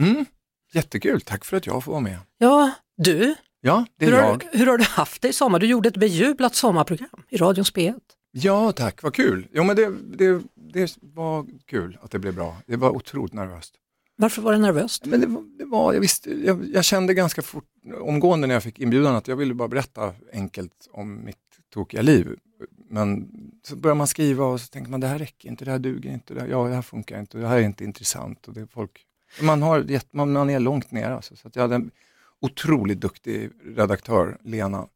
Mm. Jättekul, tack för att jag får vara med. Ja, du, Ja, det är hur har, jag. hur har du haft det i sommar? Du gjorde ett bejublat sommarprogram i radions P1. Ja, tack, vad kul. Jo, men det, det, det var kul att det blev bra. Det var otroligt nervöst. Varför var det nervöst? Men det var, det var jag, visste, jag, jag kände ganska fort, omgående när jag fick inbjudan att jag ville bara berätta enkelt om mitt tokiga liv. Men så börjar man skriva och så tänker man det här räcker inte, det här duger inte, det här, ja, det här funkar inte, det här är inte intressant. Och det folk, man, har, man, man är långt ner alltså. Så att jag hade en otroligt duktig redaktör, Lena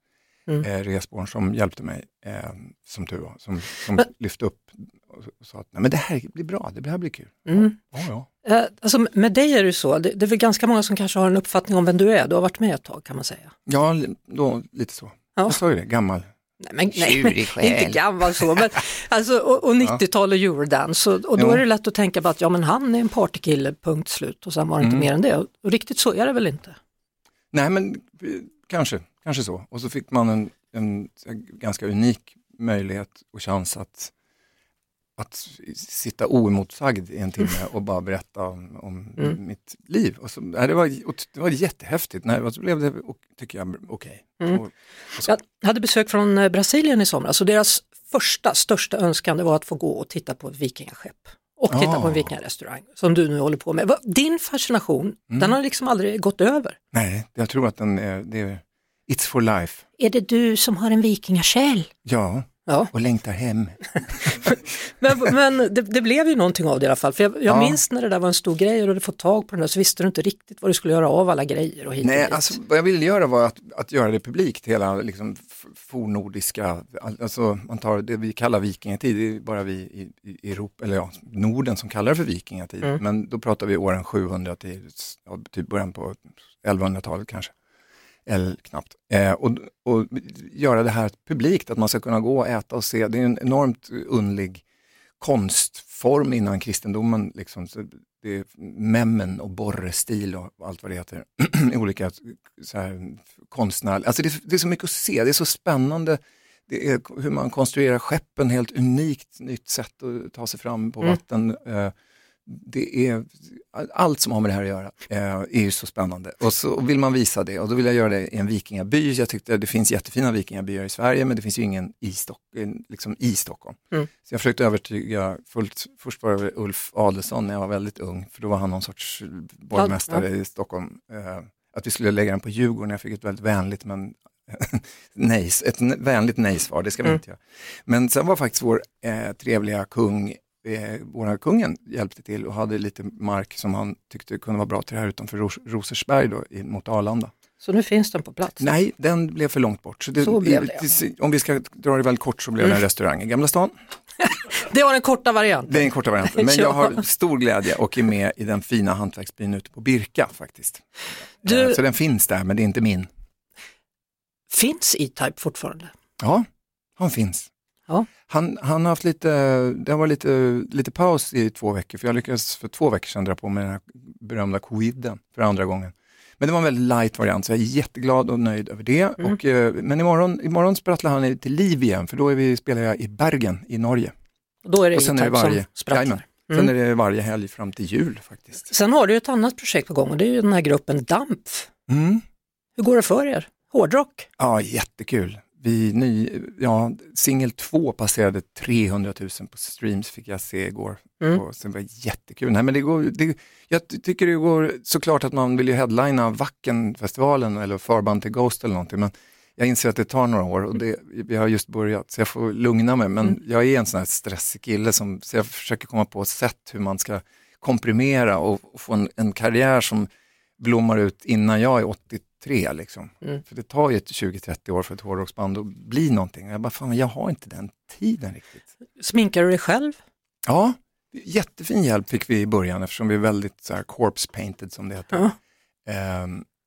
Mm. eh, Resborn, som hjälpte mig, eh, som tur var, som, som Men- lyfte upp och sa att Nej, men det här blir bra, det här blir kul. Mm. Ja, ja. Eh, alltså, med dig är det så, det, det är väl ganska många som kanske har en uppfattning om vem du är. Du har varit med ett tag kan man säga. ja då, lite så. Ja. Jag sa ju det, gammal. Nej, men, nej, men, inte gammal så, men alltså, och, och 90-tal och eurodance och, och då Jo. är det lätt att tänka på att ja men han är en partykille, punkt slut och sen var det inte Mm. mer än det. Och, och riktigt så är det väl inte? Nej men eh, kanske, kanske så. Och så fick man en, en ganska unik möjlighet och chans att, att sitta oemotsagd i en timme och bara berätta om, om Mm. mitt liv. Och så, det, var, det var jättehäftigt, nej, och så blev det, tycker jag, okej. Mm. Och, och så, Jag hade besök från eh, Brasilien i somras och deras första, största önskan det var att få gå och titta på ett vikingaskepp. Och titta Ah. på en vikingarestaurang som du nu håller på med. Din fascination, Mm. den har liksom aldrig gått över. nej, jag tror att den är, det är, it's for life. Är det du som har en vikingasjäl? Ja, Ja, och längtar hem. men, men det, det blev ju någonting av det i alla fall. För jag, jag Ja. minns när det där var en stor grej och du hade fått tag på den där så visste du inte riktigt vad du skulle göra av alla grejer och hit och Nej, dit. alltså, vad jag ville göra var att, att göra det publikt, hela liksom, fornordiska, all- alltså man tar det vi kallar vikingatid, det är bara vi i, i Europa, eller ja, Norden som kallar det för vikingatid, Mm. men då pratar vi åren 700 till ja, typ början på 1100-talet kanske. Eller knappt. Eh, och, och göra det här publikt, att man ska kunna gå och äta och se, det är en enormt underlig konstform innan kristendomen. Liksom. Så det är memmen och borrestil och allt vad det heter. Olika så här, konstnär... Alltså det, är- det är så mycket att se, det är så spännande. Det är hur man konstruerar skeppen, helt unikt nytt sätt att ta sig fram på Mm. vatten. Eh, det är, allt som har med det här att göra eh, är ju så spännande. Och så vill man visa det och då vill jag göra det i en vikingaby. Jag tyckte det finns jättefina vikingabyar i Sverige men det finns ju ingen i, Stock, liksom i Stockholm. Mm. Så jag försökte övertyga, fullt, först var det Ulf Adelsson när jag var väldigt ung, för då var han någon sorts borgmästare i Stockholm. Eh, att vi skulle lägga den på Djurgården, jag fick ett väldigt vänligt men nej, ett vänligt nej-svar, det ska vi Mm. inte göra. Men sen var faktiskt vår eh, trevliga kung, eh, våra kungen hjälpte till och hade lite mark som han tyckte kunde vara bra till det här utanför Ros- Rosersberg då, in mot Arlanda. Så nu finns den på plats. Nej, den blev för långt bort. Så, det, Så blev i- det, till- Om vi ska dra det väldigt kort så blev det en restaurang i Gamla stan. Det var den korta varianten. Det är en korta varianten, men Ja. jag har stor glädje och är med i den fina hantverksbyn ute på Birka faktiskt. Du- Eh, Så den finns där, men det är inte min. Finns E-Type fortfarande? Ja, han finns. Ja. Han, han har haft lite, det har varit lite, lite paus i två veckor, för jag lyckades för två veckor sedan dra på mig den här berömda coviden för andra gången. Men det var en väldigt light variant, så jag är jätteglad och nöjd över det. Mm. Och, eh, men imorgon, imorgon sprattlar han till liv igen, för då är vi, spelar jag i Bergen i Norge. Och då är det Och sen är det varje, som sprattlar. Mm. sen är det varje helg fram till jul faktiskt. Sen har du ett annat projekt på gång och det är ju den här gruppen Dampf. Mm. Hur går det för er? Hårdrock? Ja, jättekul. Vi ny, ja, singel två passerade 300 000 på streams fick jag se igår. Mm. Och sen var det jättekul. Nej, men det går, det, jag ty- tycker det går såklart att man vill ju headlina Wackenfestivalen eller förband till Ghost eller någonting. Men jag inser att det tar några år och det, vi har just börjat så jag får lugna mig. Men Mm. jag är en sån här stressig kille som, så jag försöker komma på sätt hur man ska komprimera och, och få en, en karriär som blommar ut innan jag är 83. Liksom. Mm. För det tar ju ett 20-30 år för ett hårdrocksband att bli någonting. Jag bara, fan jag har inte den tiden riktigt. Sminkar du dig själv? Ja, Jättefin hjälp fick vi i början eftersom vi är väldigt så här, corpse painted som det heter. Ja.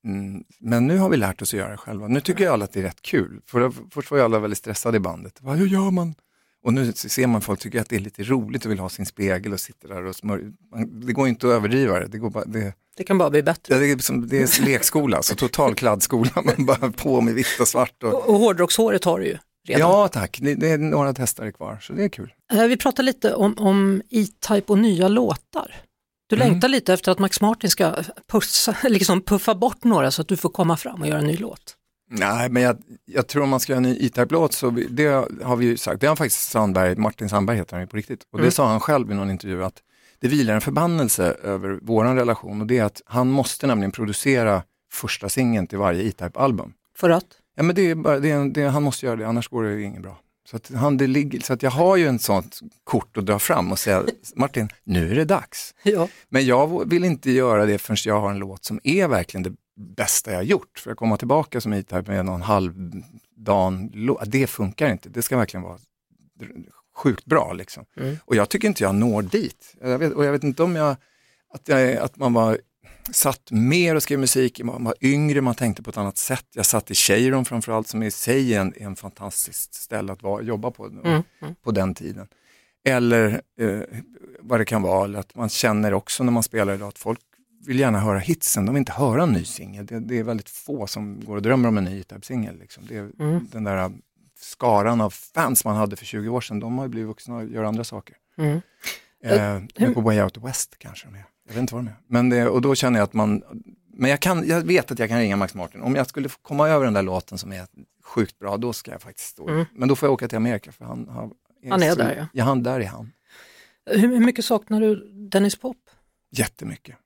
Mm, men nu har vi lärt oss att göra det själva. Nu tycker jag alla att det är rätt kul. För först var ju alla väldigt stressade i bandet. Va, hur gör man? Och nu ser man folk tycker att det är lite roligt och vill ha sin spegel och sitter där och smörjer. Det går inte att överdriva det. Det, går bara, det, Det kan bara bli bättre. det, är, som, det är lekskola, så total kladdskola. Man bara på med vitt och svart. Och, Och, och hårdrockshåret har du ju redan. ja tack, det, det är några testare kvar så det är kul. Eh, Vi pratar lite om, om E-Type och nya låtar. Du Mm. längtar lite efter att Max Martin ska pussa, liksom puffa bort några så att du får komma fram och göra en ny låt. Nej, men jag, jag tror om man ska göra en ny E-Type-låt så det har vi ju sagt, det har faktiskt Sandberg, Martin Sandberg heter han ju på riktigt, och det Mm. sa han själv i någon intervju att det vilar en förbannelse över våran relation och det är att han måste nämligen producera första singeln till varje E-Type-album. För att? Ja men det är bara, det är, det, han måste göra det, annars går det inget bra. Så att, han, det ligger, så att jag har ju en sånt kort att dra fram och säga, Martin, nu är det dags. Ja. Men jag vill inte göra det förrän jag har en låt som är verkligen det bästa jag gjort. För att komma tillbaka som E-Type med någon halvdan det funkar inte. Det ska verkligen vara sjukt bra liksom. Mm. Och jag tycker inte jag når dit. Jag vet, och jag vet inte om jag, att, jag, att man var satt mer och skrev musik, man var yngre, man tänkte på ett annat sätt. Jag satt i Cheiron framförallt som i sig är en, en fantastiskt ställe att vara, jobba på Mm. Mm. på den tiden. Eller eh, vad det kan vara, eller att man känner också när man spelar idag att folk vill gärna höra hitsen, de vill inte höra en ny singel. Det, det är väldigt få som går och drömmer om en ny E-Type-singel. Liksom. Det är Mm. Den där skaran av fans man hade för 20 år sedan, de har ju blivit vuxna och gör andra saker. Mm. Eh, de är på Way Out West kanske de är. Jag vet inte vad de är. Men det, och då känner jag att man, men jag, kan, jag vet att jag kan ringa Max Martin. Om jag skulle komma över den där låten som är sjukt bra, då ska jag faktiskt stå. Mm. Men då får jag åka till Amerika för han, Han är så, där, ja. Ja, han, där är han. Hur, hur mycket saknar du Dennis Pop? Jättemycket.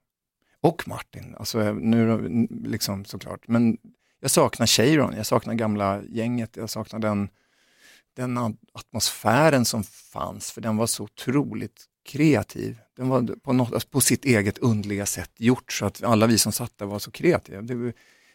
Och Martin, alltså nu liksom såklart. Men jag saknar Cheiron, jag saknar gamla gänget, jag saknar den, den atmosfären som fanns, för den var så otroligt kreativ. Den var på, något, alltså på sitt eget undliga sätt gjort så att alla vi som satt där var så kreativa. Det,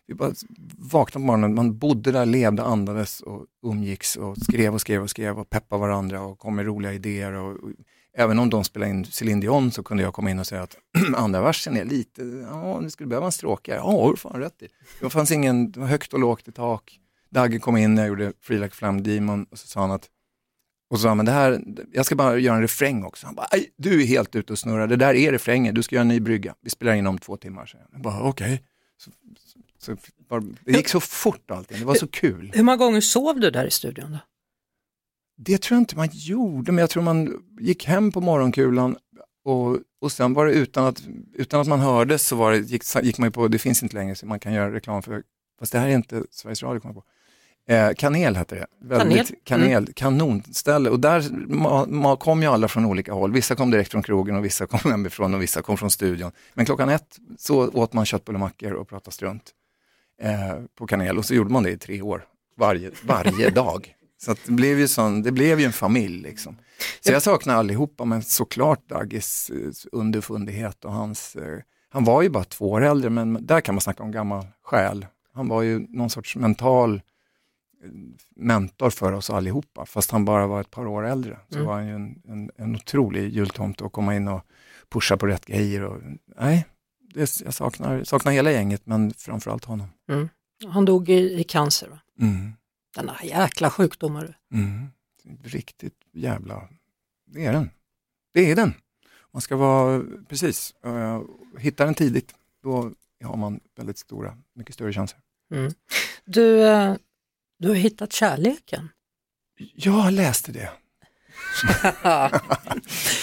vi bara vaknade på morgonen, man bodde där, levde, andades och umgicks och skrev och skrev och skrev och peppade varandra och kom med roliga idéer. Och, och, även om de spelade in Céline Dion så kunde jag komma in och säga att andra versen är lite, ja nu skulle behöva en stråkare. Ja, har du fan rätt i. Det fanns ingen, det var högt och lågt i tak. Dagge kom in när jag gjorde Free Like Flam Demon och så sa han att och så sa han, men det här, jag ska bara göra en refräng också. Han bara, du är helt ute och snurrar, det där är refrängen, du ska göra en ny brygga. Vi spelar in om två timmar. Så jag bara, okej. Så, så, så, det gick så fort allting, det var så kul. Hur många gånger sov du där i studion? Då? Det tror jag inte man gjorde, men jag tror man gick hem på morgonkulan och, och sen var det utan att, utan att man hörde så var det, gick, gick man ju på, det finns inte längre så man kan göra reklam för, fast det här är inte Sveriges Radio kommer på. Eh, kanel hette det. Väldigt, Kanel. Mm. kanel kanonställe. Och där ma, ma, kom ju alla från olika håll. Vissa kom direkt från krogen och vissa kom hemifrån och vissa kom från studion. Men klockan ett så åt man köttbullemackor och pratade strunt eh, på kanel och så gjorde man det i tre år, varje, varje dag. Så det, blev ju sån, det blev ju en familj liksom. Så jag saknar allihopa, men såklart Daggis eh, underfundighet och hans, eh, han var ju bara två år äldre, men där kan man snacka om gammal själ. Han var ju någon sorts mental eh, mentor för oss allihopa, fast han bara var ett par år äldre. Så Mm. var han ju en, en, en otrolig jultomte att komma in och pusha på rätt grejer. Och, nej, det, jag saknar, saknar hela gänget, men framförallt honom. Han dog i, i cancer. Va? Mm. Denna jäkla sjukdomar. Mm. Riktigt jävla, det är den. Det är den. Man ska vara, precis, uh, hitta den tidigt, då har man väldigt stora, mycket större chanser. Mm. Du, eh, du har hittat kärleken. Jag läste det.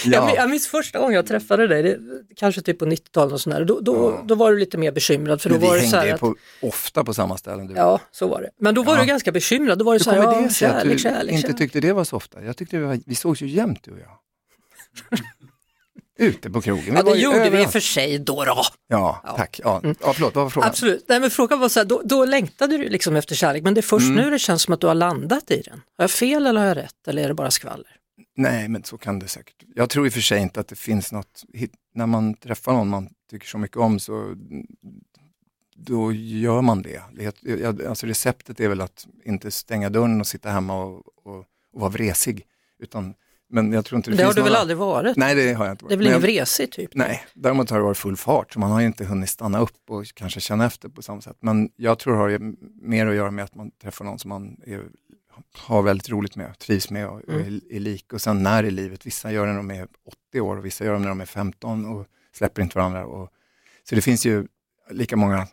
Jag, min- jag minns första gången jag träffade dig, det, kanske typ på 90-talet och sådär, då, då, Ja. då var du lite mer bekymrad för då Men vi var det så hängde här att, på, ofta på samma ställen. Du. Ja, så var det. Men då var Ja. du ganska bekymrad, då var det Hur så här, ja, det sig att du kärlek, inte kärlek. tyckte det var så ofta? Jag tyckte vi, var, vi sågs ju jämt du och jag. Ute på krogen. Ja, det gjorde vi i och överallt. för sig då. då. Ja, Ja. tack. Ja. Ja, förlåt, vad var frågan? Absolut. Nej, men frågan var så här, då, då längtade du liksom efter kärlek, men det är först Mm. nu det känns som att du har landat i den. Har jag fel eller har jag rätt eller är det bara skvaller? Nej, men så kan det säkert. Jag tror i och för sig inte att det finns något, när man träffar någon man tycker så mycket om så då gör man det. Alltså receptet är väl att inte stänga dörren och sitta hemma och, och, och vara vresig, utan Men jag tror inte det, Det har du väl några- aldrig varit? Nej, det har jag inte varit. Det väl Men ingen vresig typ? Nej, däremot har det varit full fart, så man har ju inte hunnit stanna upp och kanske känna efter på samma sätt. Men jag tror det har mer att göra med att man träffar någon som man är, har väldigt roligt med, trivs med och, och är, är lik. Och sen när i livet, vissa gör det när de är 80 år och vissa gör det när de är 15 och släpper inte varandra. Och, så det finns ju lika många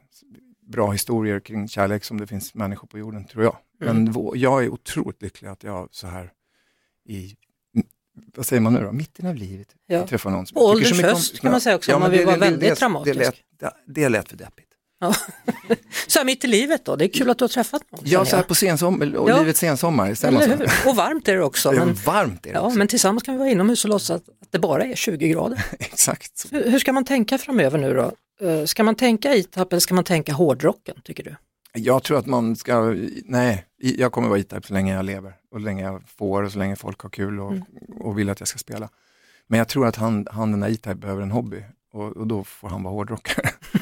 bra historier kring kärlek som det finns människor på jorden, tror jag. Men vå- jag är otroligt lycklig att jag så här i, vad säger man nu då, mitten av livet Ja. träffar någon som På ålderns om. höst kan man säga också, om man men vill vara väldigt det, dramatisk. Det lät, det, det lät för deppigt. Ja. så här mitt i livet då, det är kul att du har träffat någon. Ja, så här på sensommar, och Ja. livets sensommar. Eller hur? Och varmt är det också. Men, varmt är det ja, också. men tillsammans kan vi vara inomhus och låtsas att det bara är 20 grader. Exakt. Hur hur ska man tänka framöver nu då? Eh, Ska man tänka E-Type eller ska man tänka hårdrocken tycker du? Jag tror att man ska, nej, jag kommer vara E-Type så länge jag lever och så länge jag får och så länge folk har kul och, Mm. och vill att jag ska spela. Men jag tror att han, han den där E-Type behöver en hobby och, och då får han vara hårdrockare.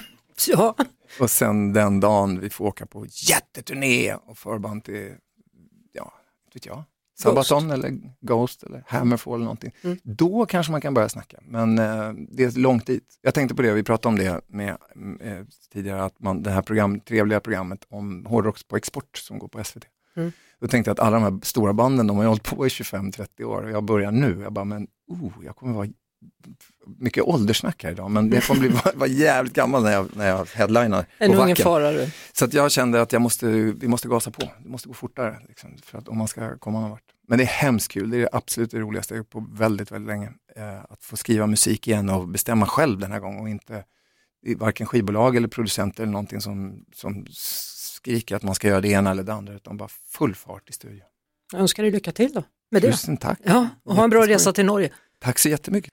Ja, och sen den dagen vi får åka på jätteturné och förband till, ja, vet jag, Sabaton eller Ghost eller Hammerfall eller någonting. Mm. Då kanske man kan börja snacka, men eh, det är långt dit. Jag tänkte på det, vi pratade om det med, eh, tidigare, att man, det här program, trevliga programmet om hårdrock på export som går på SVT. Mm. Då tänkte jag att alla de här stora banden, de har ju hållit på i 25 30 år och jag börjar nu. Jag bara, men oh, jag kommer vara mycket ålderssnack här idag, men det kommer bli vara, jävligt gammal när jag, när jag headlinar en på ingen Wacken. fara du. Så jag kände att jag måste, vi måste gasa på, det måste gå fortare liksom, för att, om man ska komma någon vart. Men det är hemskt kul, det är absolut det roligaste på väldigt, väldigt länge. Eh, att få skriva musik igen och bestämma själv den här gången och inte varken skivbolag eller producenter eller någonting som, som skriker att man ska göra det ena eller det andra, utan bara full fart i studion. Jag önskar dig lycka till då med det. Tusen tack. Ja, och ha en bra resa till Norge. Tack så jättemycket.